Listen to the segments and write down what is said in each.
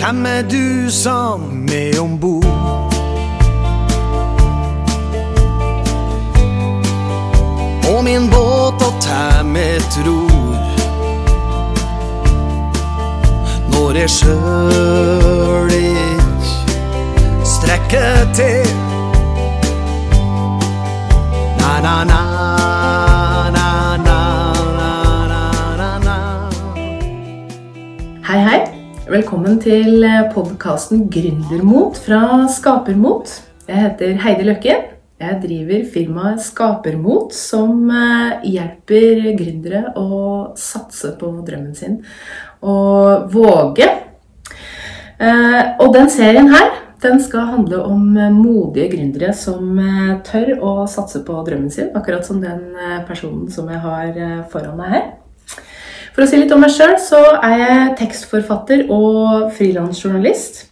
Hvem er du som med om bord? Og min båt og tæmme tror Når jeg sjøl ikk strekker til Na, na, na Hei, hei. Velkommen til podkasten Gründermot fra Skapermot. Jeg heter Heidi Løkke. Jeg driver firmaet Skapermot, som eh, hjelper gründere å satse på drømmen sin og våge. Eh, Og den serien her den skal handle om modige gründere som eh, tør å satse på drømmen sin, akkurat som den eh, personen som jeg har eh, foran meg her. For å si litt om meg sjøl, så er jeg tekstforfatter og frilansjournalist.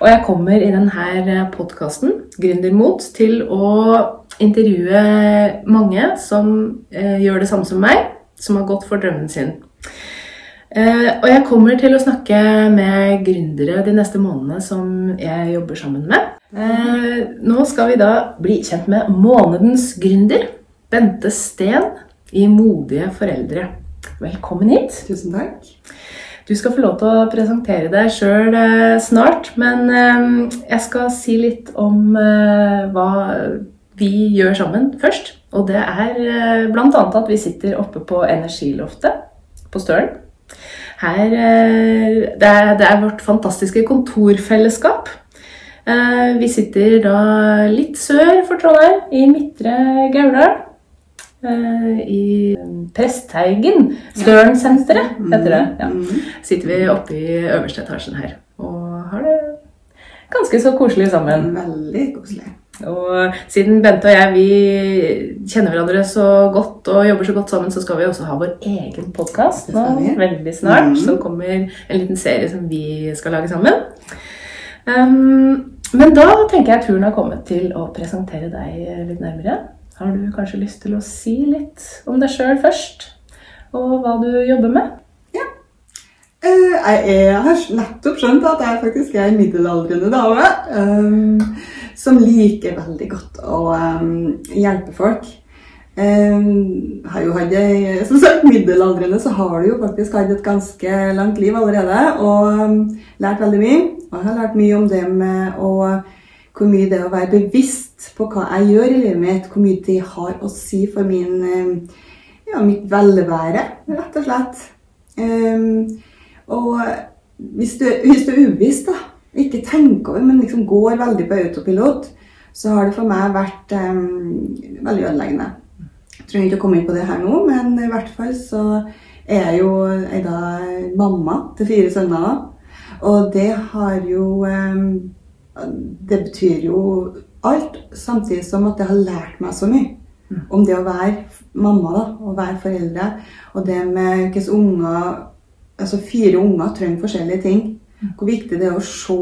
Og jeg kommer i denne podkasten, Gründermot, til å intervjue mange som eh, gjør det samme som meg, som har gått for drømmen sin. Eh, og jeg kommer til å snakke med gründere de neste månedene som jeg jobber sammen med. Eh, nå skal vi da bli kjent med månedens gründer, Bente Steen i Modige foreldre. Velkommen hit. Tusen takk. Du skal få lov til å presentere deg sjøl snart, men eh, jeg skal si litt om eh, hva vi gjør sammen først. Og det er eh, bl.a. at vi sitter oppe på Energiloftet på Stølen. Her, eh, det, er, det er vårt fantastiske kontorfellesskap. Eh, Vi sitter da litt sør for Trondheim, i Midtre Gauldal. Eh, I Presthaugen. Stølen-senteret heter det. Ja Mm. sitter vi oppe i øverste etasjen her og har det ganske så koselig sammen. Veldig koselig. Og siden Bente og jeg vi kjenner hverandre så godt og jobber så godt sammen, så skal vi også ha vår egen podkast veldig snart. Mm. Så kommer en liten serie som vi skal lage sammen. Um, men da tenker jeg turen har kommet til å presentere deg litt nærmere. Har du kanskje lyst til å si litt om deg sjøl først? Og hva du jobber med? Ja. Jeg, er, har nettopp skjønt at jeg faktisk er en middelaldrende dame eh, som liker veldig godt å eh, hjelpe folk. Jeg har jo hatt ei- Som sagt, middelaldrende så har du jo faktisk hatt et ganske langt liv allerede og eh, lært veldig mye. Og jeg har lært mye om det med å hvor mye det å være bevisst på hva jeg gjør i livet mitt, hvor mye det har å si for min, eh, ja, mitt velvære, rett og slett. Um, og hvis du, hvis du er ubevisst, da, ikke tenker over, men liksom går veldig på autopilot, så har det for meg vært um, veldig ødeleggende. Jeg trenger ikke å komme inn på det her nå, men i hvert fall så er jeg jo jeg da mamma til fire sønner. Og det har jo um, Det betyr jo alt, samtidig som at det har lært meg så mye om det å være mamma da, og være foreldre. Og det med hvordan unger Altså fire unger trenger forskjellige ting. Hvor viktig det er å se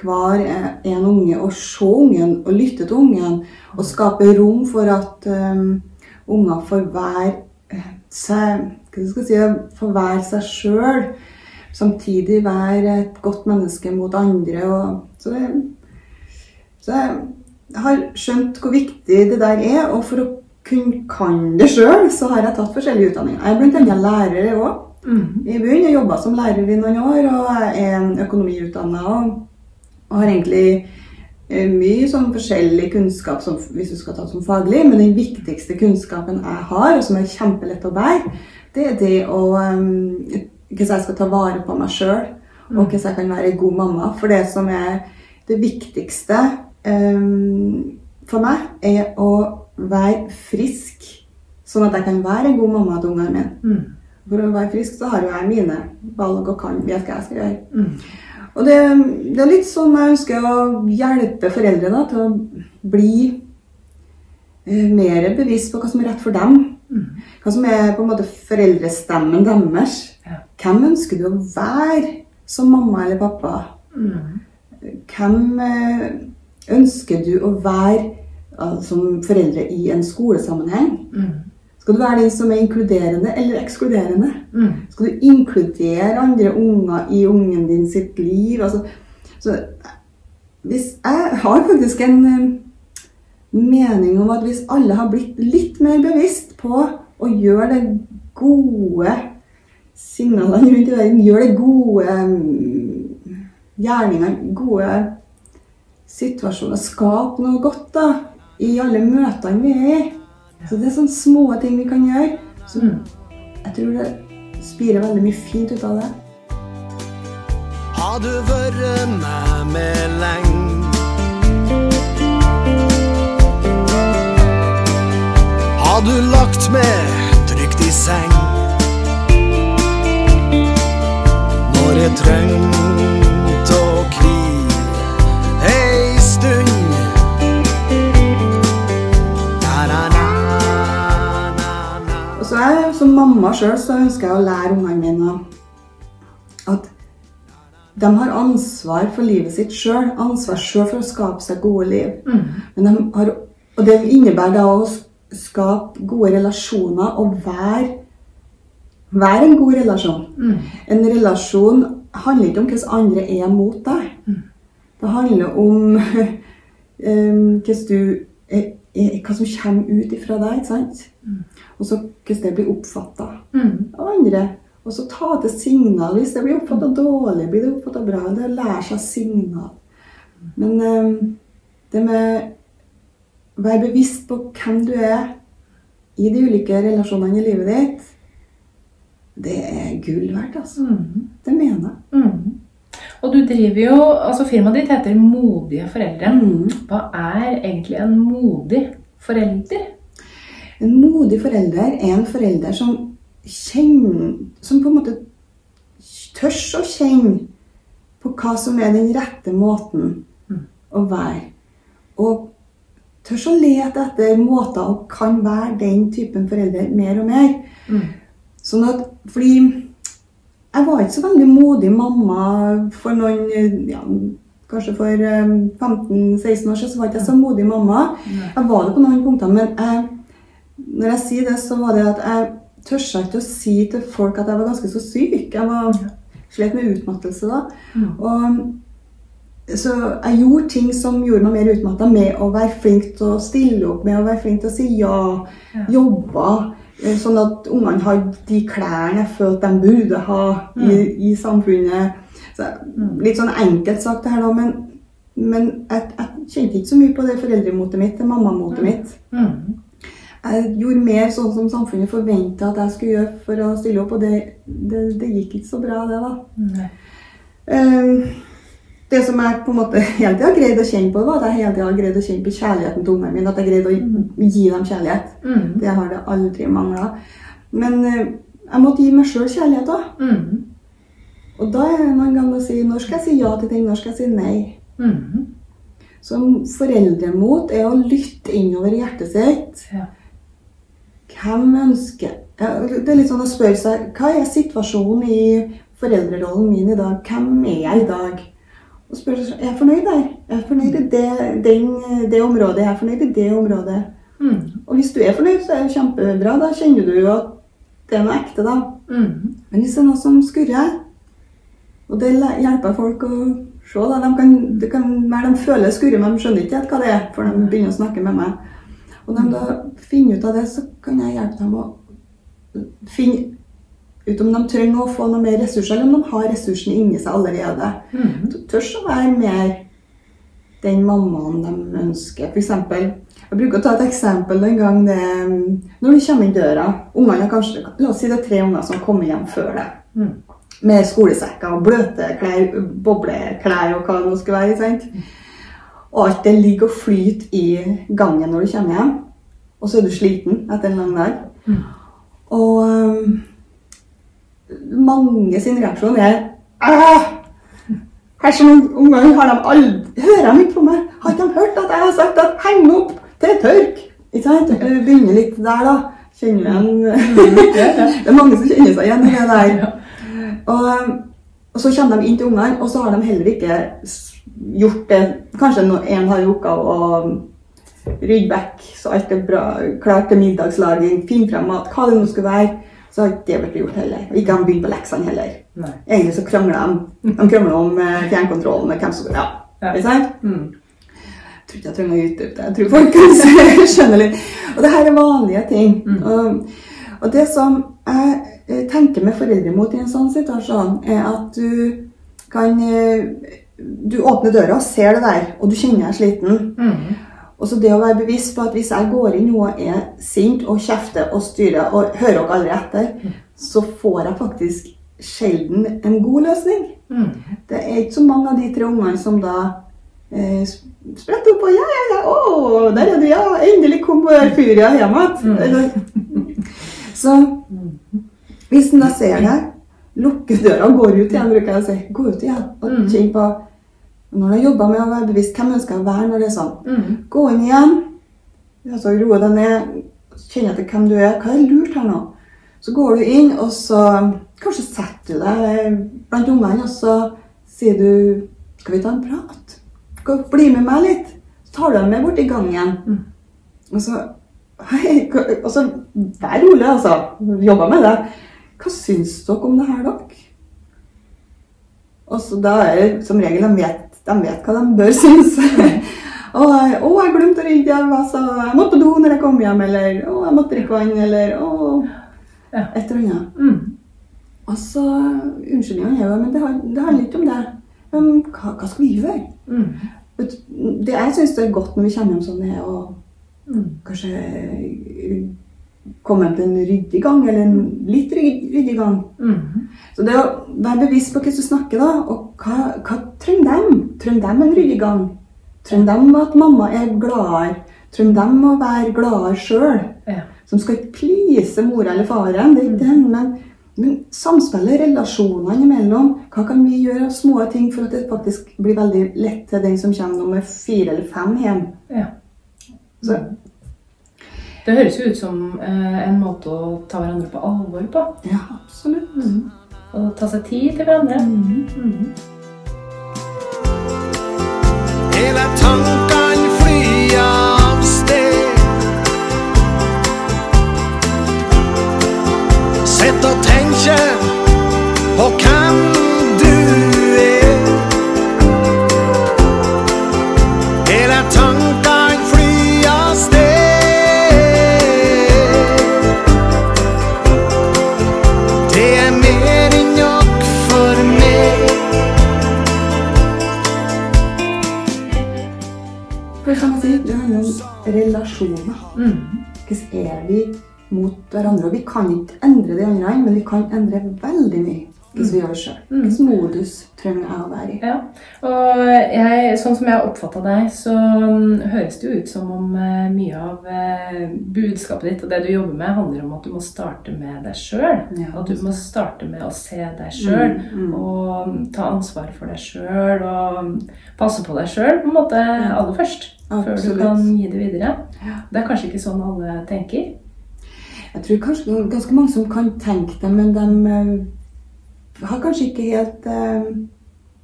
hver en unge, og se ungen og lytte til ungen. Og skape rom for at um, unger får være eh, seg si Får være seg sjøl. Samtidig være et godt menneske mot andre. Og, så, det, så jeg har skjønt hvor viktig det der er. Og for å kunne kan det sjøl, så har jeg tatt forskjellige utdanninger. Jeg er bl.a. lærer òg. I bunnen. Jeg jobba som lærer i noen år, og jeg er økonomiutdanna. Og, og har egentlig eh, mye sånn forskjellig kunnskap som, hvis du skal ta som faglig, men den viktigste kunnskapen jeg har, og som er kjempelett å bære, det er det å um, Hvordan jeg skal ta vare på meg sjøl, og hvordan jeg kan være en god mamma. For det som er det viktigste for meg, er å være frisk, sånn at jeg kan være en god mamma til ungene mine. Mm. For å være frisk så har jo jeg mine valg og kan vet hva jeg skal gjøre. Mm. Og det, det er litt sånn jeg ønsker å hjelpe foreldre da, til å bli eh, mer bevisst på hva som er rett for dem. Mm. Hva som er på en måte foreldrestemmen deres. Ja. Hvem ønsker du å være som mamma eller pappa? Mm. Hvem eh, ønsker du å være som foreldre i en skolesammenheng? Mm. Skal du være den som er inkluderende eller ekskluderende? Mm. Skal du inkludere andre unger i ungen din sitt liv? Altså, så hvis Jeg har faktisk en eh, mening om at hvis alle har blitt litt mer bevisst på å gjøre det gode signalene rundt i verden, gjøre det gode mm, gjerningene, gode situasjoner, skape noe godt da, i alle møtene vi er i. Så det er sånne små ting vi kan gjøre. Så Mm. jeg tror det spirer veldig mye fint ut av det. Har du vært med meg lenge? Har du lagt meg trygt i seng? Når jeg trengte som mamma sjøl, så ønsker jeg å lære ungene mine at de har ansvar for livet sitt sjøl. Ansvar sjøl for å skape seg gode liv. Mm. Men de har, og det innebærer da å skape gode relasjoner og være, være en god relasjon. Mm. En relasjon handler ikke om hvordan andre er mot deg. Det handler om hvordan du er, hva som kommer ut ifra deg. ikke sant? Og så hvordan det blir oppfatta Mm. av andre. Og så ta til signal. Hvis det blir oppfatta dårlig, blir det oppfatta bra. Det er å lære seg signal. Men um, det med å være bevisst på hvem du er i de ulike relasjonene i livet ditt, det er gull verdt, altså. Mm. Det mener jeg. Og du driver jo Altså, firmaet ditt heter Modige foreldre. Mm. Hva er egentlig en modig forelder? En modig forelder er en forelder som kjenner Som på en måte tørs å kjenne på hva som er den rette måten Mm. å være. Og tørs å lete etter måter og kan være den typen forelder mer og mer. Mm. Sånn at, fordi jeg var ikke så veldig modig mamma for noen ja, Kanskje for eh, 15-16 år siden så var ikke jeg så modig mamma. Jeg var det på noen punkter, men jeg, når jeg sier det, så var det at jeg tørsa ikke å si til folk at jeg var ganske så syk. Jeg var slet med utmattelse da. Og så jeg gjorde ting som gjorde meg mer utmatta, med å være flink til å stille opp, med å være flink til å si. Ja. Jobba. Eh, Sånn at ungene hadde de klærne jeg følte de burde ha i, i samfunnet. Så, litt sånn enkelt sagt det her da, men, men jeg, jeg kjente ikke så mye på det foreldremotet mitt, det mammamotet mitt. Mm. Jeg gjorde mer sånn som samfunnet forventa at jeg skulle gjøre for å stille opp, og det, det, det gikk ikke så bra, det, da. Nei. Eh, Det som jeg på en måte hele tida greid å kjenne på, var at jeg hele tida har greid å kjenne på kjærligheten til ungene mine. At jeg greide å gi dem kjærlighet. Mm. Det har det aldri mangla. Men eh, jeg måtte gi meg sjøl kjærlighet òg. Mm. Og da er det noen ganger å si når skal jeg si ja til ting, når skal jeg si nei. Mm. Så foreldremot er å lytte innover i hjertet sitt. Ja. Hvem ønsker Det er litt sånn å spørre seg hva er situasjonen i foreldrerollen min i dag? Hvem er jeg i dag? Og spørre Jeg er fornøyd der. Jeg Er fornøyd i det, den, det området? Er fornøyd i det området? Mm. Og hvis du er fornøyd, så er det kjempebra. Da kjenner du jo at det er noe ekte, da. Mm. Men hvis det er noe som skurrer, og det hjelper folk å se da, de kan, Det kan de føler skurrer, men de skjønner ikke hva det er før de begynner å snakke med meg. Og når de da finner ut av det, så kan jeg hjelpe dem å finne ut om de trenger å få noe mer ressurser, eller om de har ressursene inni seg allerede. Mm. Du tør å være mer den mammaen de ønsker. For eksempel, jeg bruker å ta et eksempel en gang det, når du kommer inn døra. Ungene kanskje, La oss si det er tre unger som kommer hjem før deg. Mm. Med skolesekker og bløte klær, bobleklær og hva det nå skal være. sant? Og alt det ligger og flyter i gangen når du kommer hjem. Og så er du sliten etter en lang dag. Mm. Og mange sin reaksjon er «Æh! Kanskje noen unger har de aldri Hører de ikke på meg? Har ikke de hørt at jeg har sagt at heng opp til tørk? Ikke sant? Begynner litt der, da. Kjenner igjen Det er mange som kjenner seg igjen i det der. Og, og så kommer de inn til ungene, og så har de heller ikke gjort det Kanskje en har rukka å rydde vekk så alt er bra, klart til middagslaging, finne frem mat, hva det nå skulle være. Så har ikke det blitt gjort heller. Og ikke han begynt på leksene heller. Nei. Egentlig så krangler de. De krangler om eh, fjernkontrollen hvem som Ja. Ja. Ikke sant? Mm. Jeg tror ikke jeg trenger å utdype det. Jeg tror folk kan skjønne litt. Og det her er vanlige ting. Og, og det som jeg eh, tenker med foreldre mot i en sånn situasjon, er at du kan eh, Du åpner døra og ser det der, og du kjenner deg sliten. Mm. Og så det å være bevisst på at hvis jeg går inn og er sint og kjefter og styrer og hører dere aldri etter, så får jeg faktisk sjelden en god løsning. Mm. Det er ikke så mange av de tre ungene som da eh, spretter opp og ja, ja, ja, å, der er du, ja, endelig kom Furia hjem igjen. Eller- Så hvis en da ser det, lukker døra og går ut igjen, bruker jeg å si. Gå ut igjen og Mm. kjenn på Når du har jobba med å være bevisst, hvem ønsker jeg å være når det er sånn? Mm. Gå inn igjen. Altså, roe deg ned. Kjenne etter hvem du er. Hva er lurt her nå? Så går du inn, og så kanskje setter du deg blant ungene, og så sier du Skal vi ta en prat? Bli med meg litt? Så tar du dem med bort i gangen. Mm. Og så Hei, og så vær rolig, altså. Jobba med det. Hva syns dere om det her, dere? Og så da er det som regel de vet, de vet hva de bør synes. Å, å, jeg glemte å rydde hjem, så Jeg måtte på do når jeg kom hjem, eller å, jeg måtte drikke vann, eller å Ja. Et eller annet. Mm. Og så Unnskyldningene er jo Men det, det handler ikke om det. Men hva, hva skal vi gjøre? Mm. Det jeg syns er godt når vi kommer hjem sånn, er å Mm. kanskje komme til en ryddig gang, eller en litt ryd- ryddig gang. Mm. Så det å være bevisst på hvordan du snakker, da, og hva, hva trenger dem? Trenger dem en ryddig gang? Trenger dem at mamma er gladere? Trenger dem å være gladere sjøl? Ja. Som skal ikke please mora eller faren, det er ikke den, men, men samspillet, relasjonene imellom. Hva kan vi gjøre av små ting for at det faktisk blir veldig lett til den som kommer nummer fire eller fem hjem? Ja. Så, Det høres jo ut som eh, en måte å ta hverandre på alvor på. ja, absolutt. Og ta seg tid til hverandre. Mm. Hele tankene flyr av sted. Sett og tenker på hvem For som sier, det handler om relasjoner. Mm. Hvordan er vi mot hverandre? Og vi kan ikke endre de andre, men vi kan endre veldig mye hvis vi gjør det sjøl. Mm. Hvilken modus trenger jeg å være i? Ja, og jeg, sånn som jeg har oppfatta deg, så mm, høres det jo ut som om eh, mye av eh, budskapet ditt og det du jobber med, handler om at du må starte med deg sjøl. Ja. At du må starte med å se deg sjøl Mm, mm. og mm, ta ansvar for deg sjøl og mm, passe på deg sjøl på en måte aller først. Før du kan gi det videre. Det er kanskje ikke sånn alle tenker. Jeg tror kanskje ganske mange som kan tenke det, men de eh, har kanskje ikke helt eh,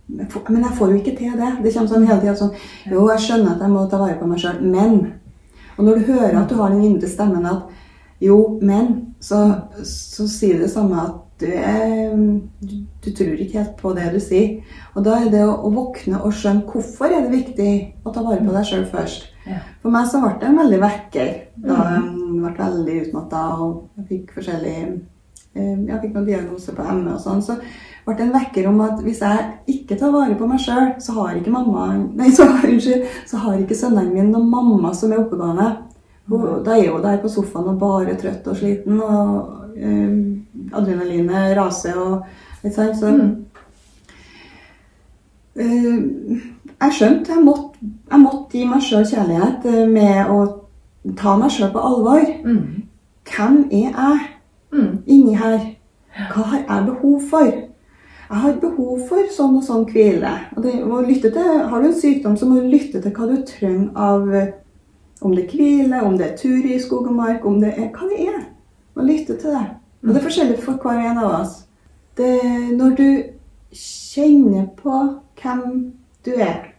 Men jeg får jo ikke til det. Det kommer sånn hele tida sånn Jo, jeg skjønner at jeg må ta vare på meg sjøl, men Og når du hører at du har den indre stemmen at jo, men, så, så sier det samme at du, er, du, du tror ikke helt på det du sier. Og da er det å, å våkne og skjønne hvorfor er det viktig å ta vare på deg sjøl først. Ja. For meg så ble det en veldig vekker. Da jeg ble veldig utmatta og jeg fikk forskjellig eh, Jeg fikk noen diagnoser på ME og sånn. Så ble det en vekker om at hvis jeg ikke tar vare på meg sjøl, så har ikke mamma Nei, så, unnskyld, så har ikke sønnene mine noen mamma som er oppegående. Da er hun der på sofaen og bare trøtt og sliten, og eh, adrenalinet raser og ikke sant, Så. Eh, jeg skjønte jeg måtte, jeg måtte gi meg sjøl kjærlighet eh, med å ta meg sjøl på alvor. Mm. Hvem er jeg Mm. inni her? Hva har jeg behov for? Jeg har behov for sånn og sånn hvile. Og det, lytte til, har du en sykdom, så må du lytte til hva du trenger av Om det er hvile, om det er tur i skog og mark, om det er hva det er. Og lytte til det. Og det er forskjellig for hver en av oss. Det, når du kjenner på hvem du er,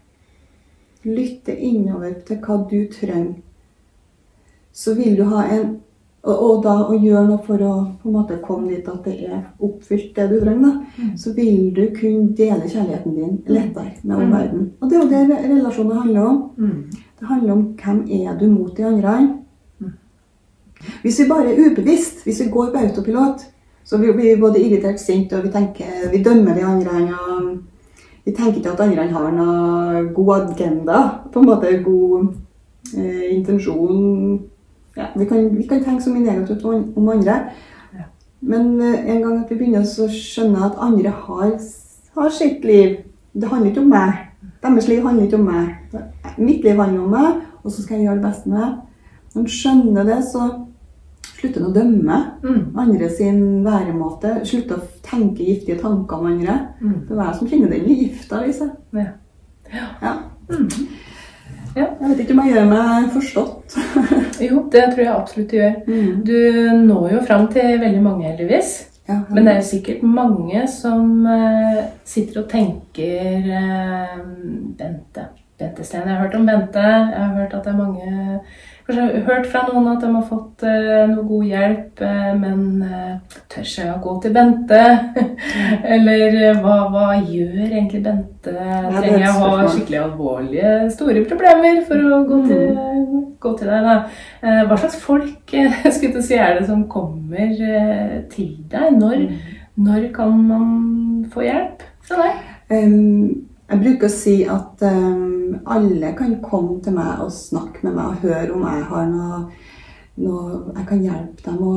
lytte innover til hva du trenger, så vil du ha en og, og da å gjøre noe for å på en måte komme dit at det er oppfylt, det du trenger, da, Mm. så vil du kunne dele kjærligheten din lettere med Mm. omverdenen. Og det er jo det re- relasjoner handler om. Mm. Det handler om hvem er du mot de andre. Mm. Hvis vi bare er ubevisst, hvis vi går på autopilot, så blir vi både irritert, sint, og vi tenker, vi dømmer de andre. Vi tenker ikke at andre har noe god agenda, på en måte god eh, intensjon. Ja, vi, kan, vi kan tenke så mye negativt om, andre. Ja. Men eh, en gang at vi begynner å skjønne at andre har, har sitt liv. Det handler ikke om meg. Deres liv handler ikke om meg. Mitt liv handler om meg, og så skal jeg gjøre det beste med det. Når man skjønner det, så slutter man å dømme Mm. andre sin væremåte. Slutter å tenke giftige tanker om andre. Mm. Det var jeg som kjenner den gifta, Lise. Ja. Ja. Mm. Ja. Jeg vet ikke om jeg gjør meg forstått. Jo, det tror jeg absolutt du gjør. Mm. Du når jo fram til veldig mange, heldigvis. Ja, Men det er jo sikkert mange som uh, sitter og tenker uh, Bente. Bente Steen. Jeg har hørt om Bente. Jeg har hørt at det er mange Kanskje hørt fra noen at de har fått uh, noe god hjelp, uh, men uh, tør jeg å gå til Bente? Eller hva, hva gjør egentlig Bente? er Trenger jeg å ha skikkelig alvorlige, store problemer for å gå til, gå til deg? Da? Hva slags folk skulle si, er det som kommer til deg? Når, når kan man få hjelp fra deg? Em, jeg bruker å si at um, alle kan komme til meg og snakke med meg og høre om jeg har noe, noe Jeg kan hjelpe dem å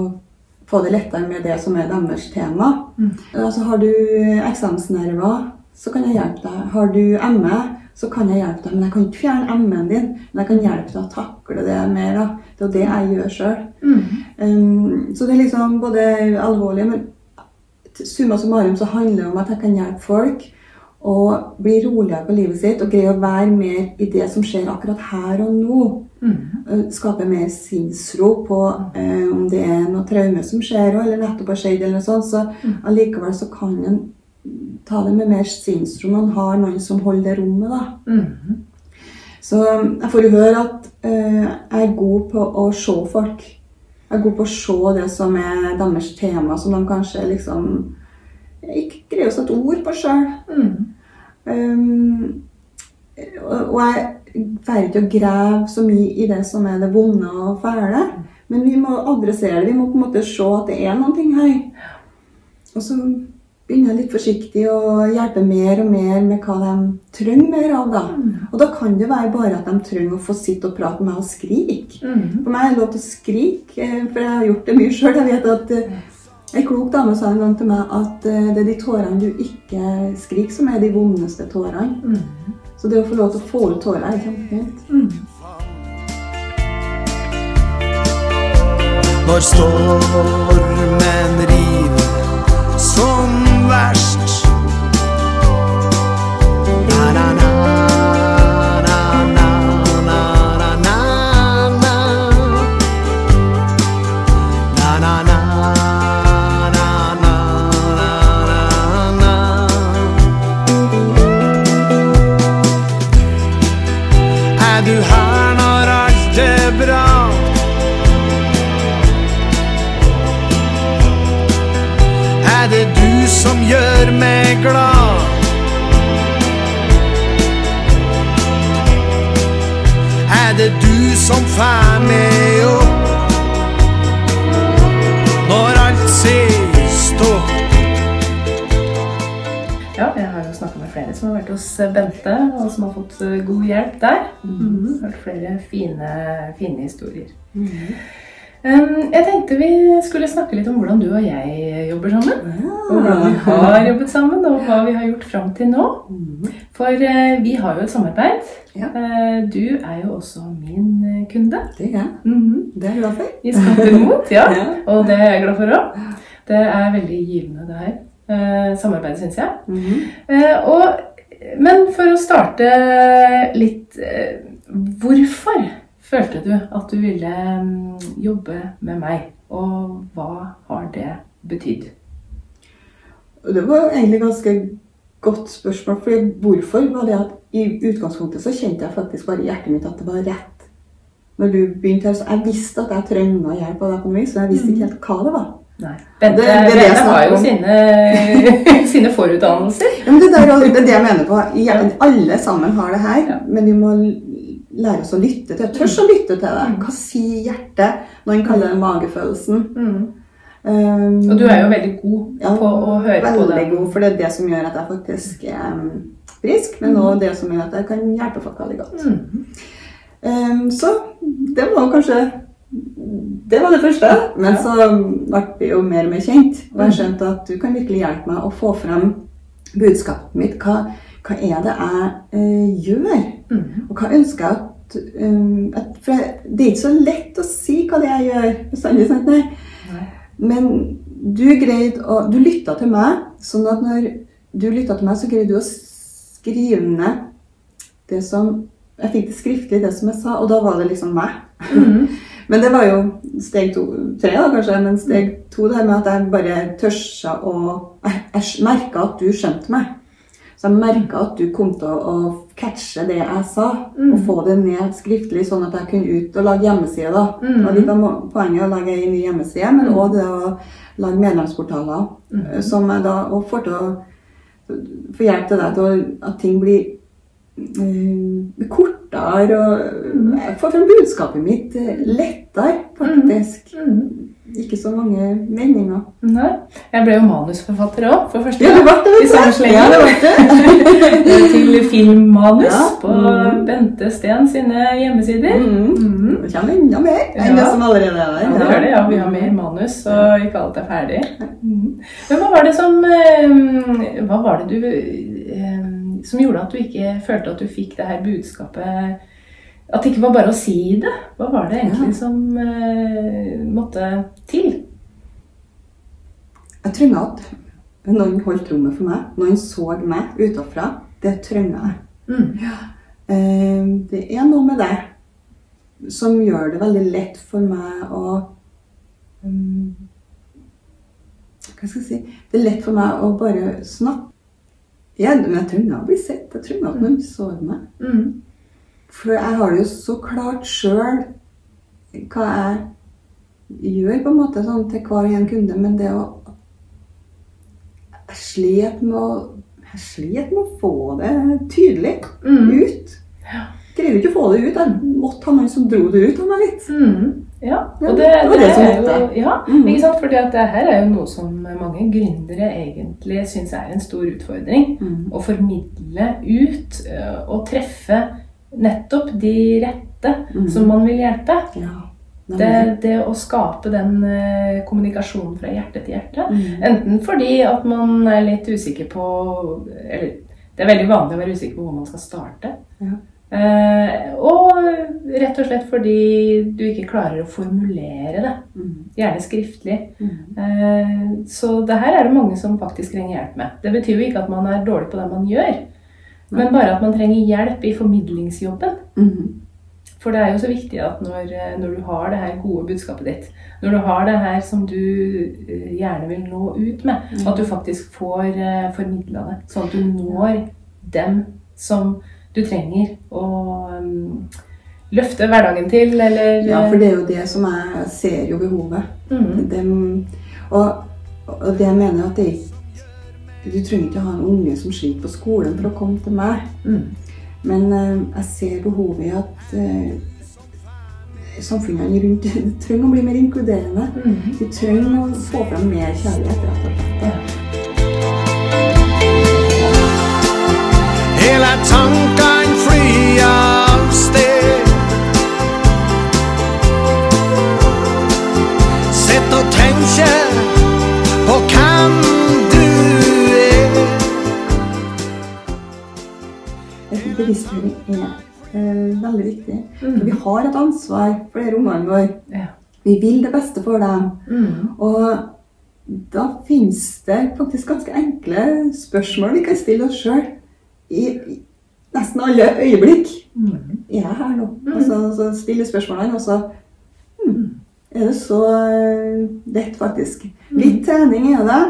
få det lettere med det som er deres tema. Mm. Altså, har du eksamensnerver, så kan jeg hjelpe deg. Har du ME, så kan jeg hjelpe deg. Men jeg kan ikke fjerne ME-en din, men jeg kan hjelpe deg å takle det mer. Da. Det er jo det jeg gjør sjøl. Um, så det er liksom både alvorlig, men summa summarum så handler det om at jeg kan hjelpe folk å bli roligere på livet sitt og greie å være mer i det som skjer akkurat her og nå. Mm. Skape mer sinnsro på eh, om det er noe traume som skjer, eller nettopp har skjedd, eller noe sånt. Så allikevel så kan en ta det med mer sinnsro en har noen som holder det rommet, da. Mm. Så um, jeg får jo høre at eh, jeg er god på å se folk. Jeg er god på å se det som er deres tema, som de kanskje liksom ikke greier å sette ord på sjøl. Mhm. Um, og jeg drar ikke å grave så mye i det som er det vonde og fæle, men vi må adressere det. Vi må på en måte se at det er noen ting her. Og så begynner jeg litt forsiktig å hjelpe mer og mer med hva de trenger mer av. da. Og da kan det være bare at de trenger å få sitte og prate med meg og skrike. Mhm. For meg er det lov til å skrike, eh, for jeg har gjort det mye sjøl. Jeg vet at en klok dame sa en gang til meg at eh, det er de tårene du ikke skriker, som er de vondeste tårene. Mm. Så det å få lov til å få ut tårer er kjempefint. Mm. Når stormen river som verst hjelp der. Mhm. Hørt flere fine, fine historier. Um, jeg tenkte vi skulle snakke litt om hvordan du og jeg jobber sammen. Og hvordan vi har jobbet sammen, og hva vi har gjort fram til nå. For eh, vi har jo et samarbeid. Eh, du er jo også min eh, kunde. Det er jeg. Mhm. Det er jeg glad for. I Skatter mot, ja. Og det er jeg glad for òg. Det er veldig givende, det her. Eh, samarbeidet, syns jeg. Mhm. Eh, og, men for å starte litt eh, Hvorfor følte du at du ville mm, jobbe med meg? Og hva har det betydd? Det var egentlig ganske godt spørsmål. For hvorfor var det at i utgangspunktet så kjente jeg faktisk bare i hjertet mitt at det var rett. når du begynte her, så Jeg visste at jeg trengte hjelp av deg på noe så jeg visste ikke helt hva det var. Nei. Bente, Det- det det Bente har jo sine, sine forutdannelser. Ja, men det, der, det er det jeg mener på. Ja, alle sammen har det her, Ja. men vi må lære oss å lytte til det. Tørs å lytte til det. Mm. Hva sier hjertet? når en kaller det magefølelsen. Mm. Um, Og du er jo veldig god ja, på å høre på det. veldig god, for det er det som gjør at jeg faktisk er frisk, men også det som gjør at jeg kan hjelpe folk veldig godt. Mm. Um, så det må kanskje Det var det første. Men Ja. så ble vi jo mer og mer kjent. Og jeg skjønte at du kan virkelig hjelpe meg å få frem budskapet mitt. Hva, hva er det jeg eh, gjør? Mm. Og hva ønsker jeg at, um, at For det er ikke så lett å si hva det er jeg gjør. bestandig, sant? Nei. Nei. Men du greide å Du lytta til meg, sånn at når du lytta til meg, så greide du å skrive ned det som Jeg fikk det skriftlig, det som jeg sa, og da var det liksom meg. Mm. Men det var jo steg to, tre, da kanskje. Men steg to det med at jeg bare tørsa å Jeg, jeg merka at du skjønte meg. Så jeg merka at du kom til å, å catche det jeg sa, Mm. og få det ned skriftlig, sånn at jeg kunne ut og lage hjemmeside. da. Mm. Og litt av poenget å lage en ny hjemmeside, men Mm. òg det å lage medlemsportaler. Mm. eh, Som jeg da og får til å få hjelp til deg til at ting blir kortere og Mm. Jeg får frem budskapet mitt eh, lettere, faktisk. Mm. Ikke så mange meninger. Nei. Jeg ble jo manusforfatter òg, for første Ja, det gang. ble det, I samme du. Ja, det det. Til filmmanus Ja. på Mm. Bente Steen sine hjemmesider. Mm. Mm. Det kommer enda mer enn det som allerede er der. Ja, det gjør det. Ja, vi har mer manus, og ikke alt er ferdig. Mm. Men hva var det som eh, Hva var det du eh, Som gjorde at du ikke følte at du fikk det her budskapet At det ikke var bare å si det? Hva var det egentlig Ja. som uh, måtte til? Jeg trenger at noen holdt rommet for meg. Noen så meg utafra. Det trenger jeg. Mm. Eh, Det er noe med det som gjør det veldig lett for meg å um, Hva skal jeg si Det er lett for meg å bare snakke. Ja, men jeg trenger å bli sett. Jeg trenger at noen så meg. Mm. For jeg har det jo så klart sjøl hva jeg gjør, på en måte, sånn til hver en kunde. Men det å Jeg slet med å jeg slet med å få det tydelig Mm. ut. Greide ikke å få det ut. Jeg måtte ha noen som dro det ut av meg litt. Mm. Ja, og det, det det det er jo ja, Mm. ikke sant? Fordi at det her er jo noe som mange gründere egentlig syns er en stor utfordring. Mm. Å formidle ut eh, og treffe nettopp de rette Mm. som man vil hjelpe. Ja. Det, det å skape den eh, kommunikasjonen fra hjerte til hjerte. Mm. Enten fordi at man er litt usikker på Eller det er veldig vanlig å være usikker på hvor man skal starte. Ja. Eh, og rett og slett fordi du ikke klarer å formulere det. Mm. Gjerne skriftlig. Mm. Eh, så det her er det mange som faktisk trenger hjelp med. Det betyr jo ikke at man er dårlig på det man gjør, men bare at man trenger hjelp i formidlingsjobben. Mm. For det er jo så viktig at når, eh, når du har det her gode budskapet ditt, når du har det her som du gjerne vil nå ut med, at du faktisk får formidla det, sånn at du når dem som du trenger å um, løfte hverdagen til, eller Ja, for det er jo det som jeg ser jo behovet. mm, Dem, og, og det jeg mener at det Du trenger ikke ha en unge som sliter på skolen for å komme til meg. mm, Men eh, jeg ser behovet i at uh, samfunnene rundt trenger å bli mer inkluderende. mm. Vi trenger å få fram mer kjærlighet, rett og slett. Ja. Hela tanken bevisstgjøring er eh, veldig viktig. Mm. For vi har et ansvar for disse ungene våre. Ja. Vi vil det beste for dem. Mm. Og da finnes det faktisk ganske enkle spørsmål vi kan stille oss sjøl i, i nesten alle øyeblikk. Mm. Er jeg her nå? Og så, så stille spørsmålene, og så hmm, er det så eh, lett, faktisk. Litt trening er det,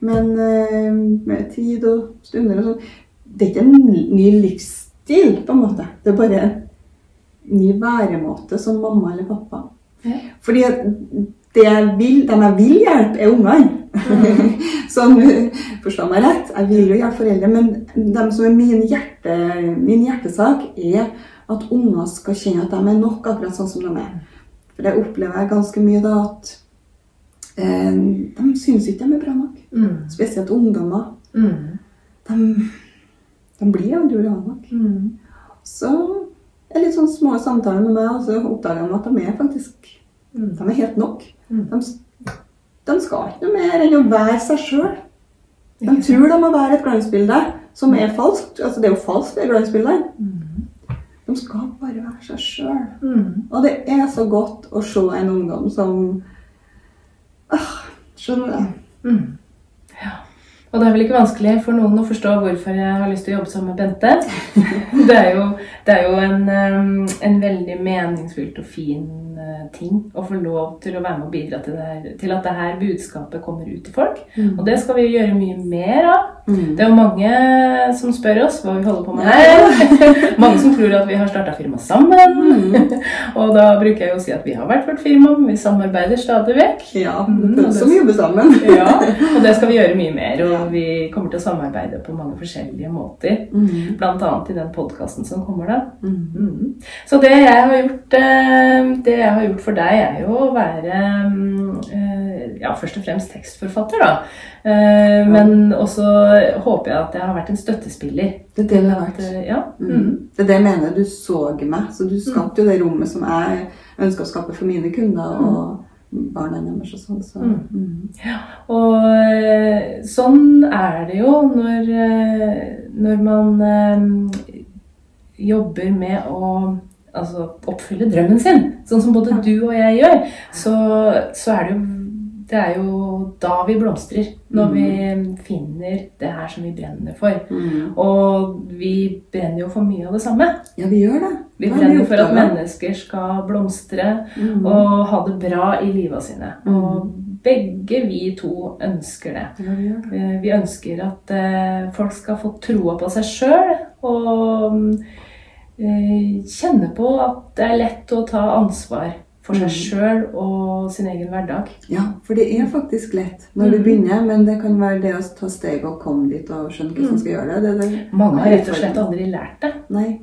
men eh, med tid og stunder og sånn Det er ikke en ny livsstil, på en måte. Det er bare en ny væremåte som mamma eller pappa. Ja. Fordi det jeg vil, dem jeg vil hjelpe, er ungene. Sånn, forstå meg rett, jeg vil jo hjelpe foreldre, men dem som er min, hjerte, min hjertesak, er at unger skal kjenne at de er nok akkurat sånn som de er. For det opplever jeg ganske mye da, at eh, de syns ikke de er bra nok. Mm. Spesielt ungdommer. Mm. De, de blir aldri bra nok. Mm. Så er litt sånn små samtaler med meg, og så oppdager de at de er faktisk Mm. de er helt nok. Mm. De, de skal ikke noe mer enn å være seg sjøl. De tror de må være et glansbilde som er falskt. Altså, det er jo falskt, det glansbildet. Mm. De skal bare være seg sjøl. Mm. Og det er så godt å se en ungdom som ah, Skjønner du? Mm. Ja. Og det er vel ikke vanskelig for noen å forstå hvorfor jeg har lyst til å jobbe sammen med Bente. Det er jo, det er jo en, en veldig meningsfylt og fin ting å få lov til å være med og bidra til, det her, til at det her budskapet kommer ut til folk. Og det skal vi gjøre mye mer av. Mm. Det er jo mange som spør oss hva vi holder på med her. mange som tror at vi har starta firma sammen. Mm. og da bruker jeg jo å si at vi har vært vårt firma, men vi samarbeider stadig vekk. Ja, Mm, det som jobber sammen. Ja, og det skal vi gjøre mye mer. Og vi kommer til å samarbeide på mange forskjellige måter. Mm. Annet i den podkasten som kommer da. Mm. Mm. Så det jeg har gjort, eh, det jeg har gjort for deg, er jo å være mm, eh, ja, først og fremst tekstforfatter, da. Eh, Men også håper jeg at jeg har vært en støttespiller. Det er det det har vært. eh, Ja. Mm. Mm. Det er det jeg mener. Du så meg, så du skapte jo det rommet som jeg ønsker å skape for mine kunder og barna deres og sånn. Så. Mm. Mm. Og eh, sånn er det jo når, når man eh, jobber med å altså, oppfylle drømmen sin, sånn som både du og jeg gjør, så, så er det jo det er jo da vi blomstrer. Når vi finner det her som vi brenner for. Mm. Og vi brenner jo for mye av det samme. Ja, vi gjør det. Vi brenner for at mennesker skal blomstre Mm. og ha det bra i livet sine. Mm. Og begge vi to ønsker det. Ja, vi det. Eh, Vi ønsker at eh, folk skal få troa på seg sjøl og mm, kjenne på at det er lett å ta ansvar for seg Mm. sjøl og sin egen hverdag. Ja, for det er faktisk lett når du Mm. begynner, men det kan være det å ta steg og komme dit og skjønne hvordan man skal gjøre det. det, det Mange har rett og slett aldri lært det. Nei.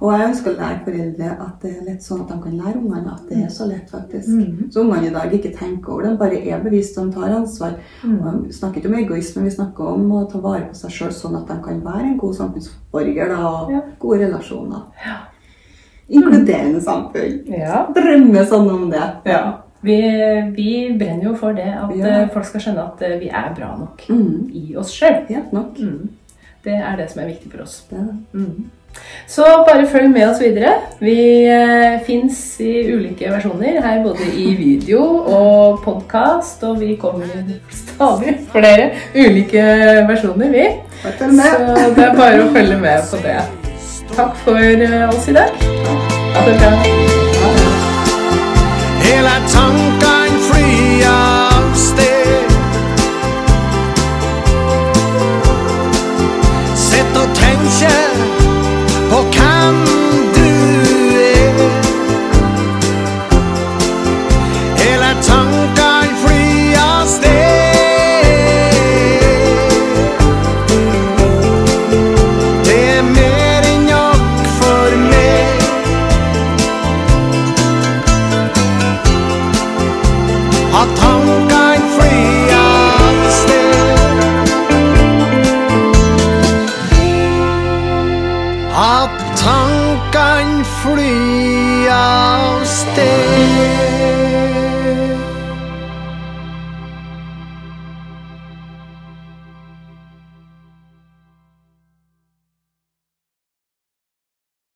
Og jeg ønsker å lære foreldre at det er lett sånn at de kan lære ungene at det er så lett, faktisk. Mm. Så ungene i dag ikke tenker over det, de bare er bevisst, de tar ansvar. Mm. Og Vi snakker ikke om egoisme, vi snakker om å ta vare på seg sjøl, sånn at de kan være en god samfunnsborger da, og Ja. gode relasjoner. Ja. Inkluderende samfunn. Ja. Drømmer sånn om det. Vi, vi brenner jo for det at Ja. eh, folk skal skjønne at eh, vi er bra nok Mm. i oss sjøl. Helt nok. Mm. Det er det som er viktig for oss. Det er det. Så bare følg med oss videre. Vi eh, fins i ulike versjoner her, både i video og podkast. Og vi kommer stadig flere ulike versjoner, vi. Så det er bare å følge med på det. Takk for eh, oss i dag. Ha det bra. Tanken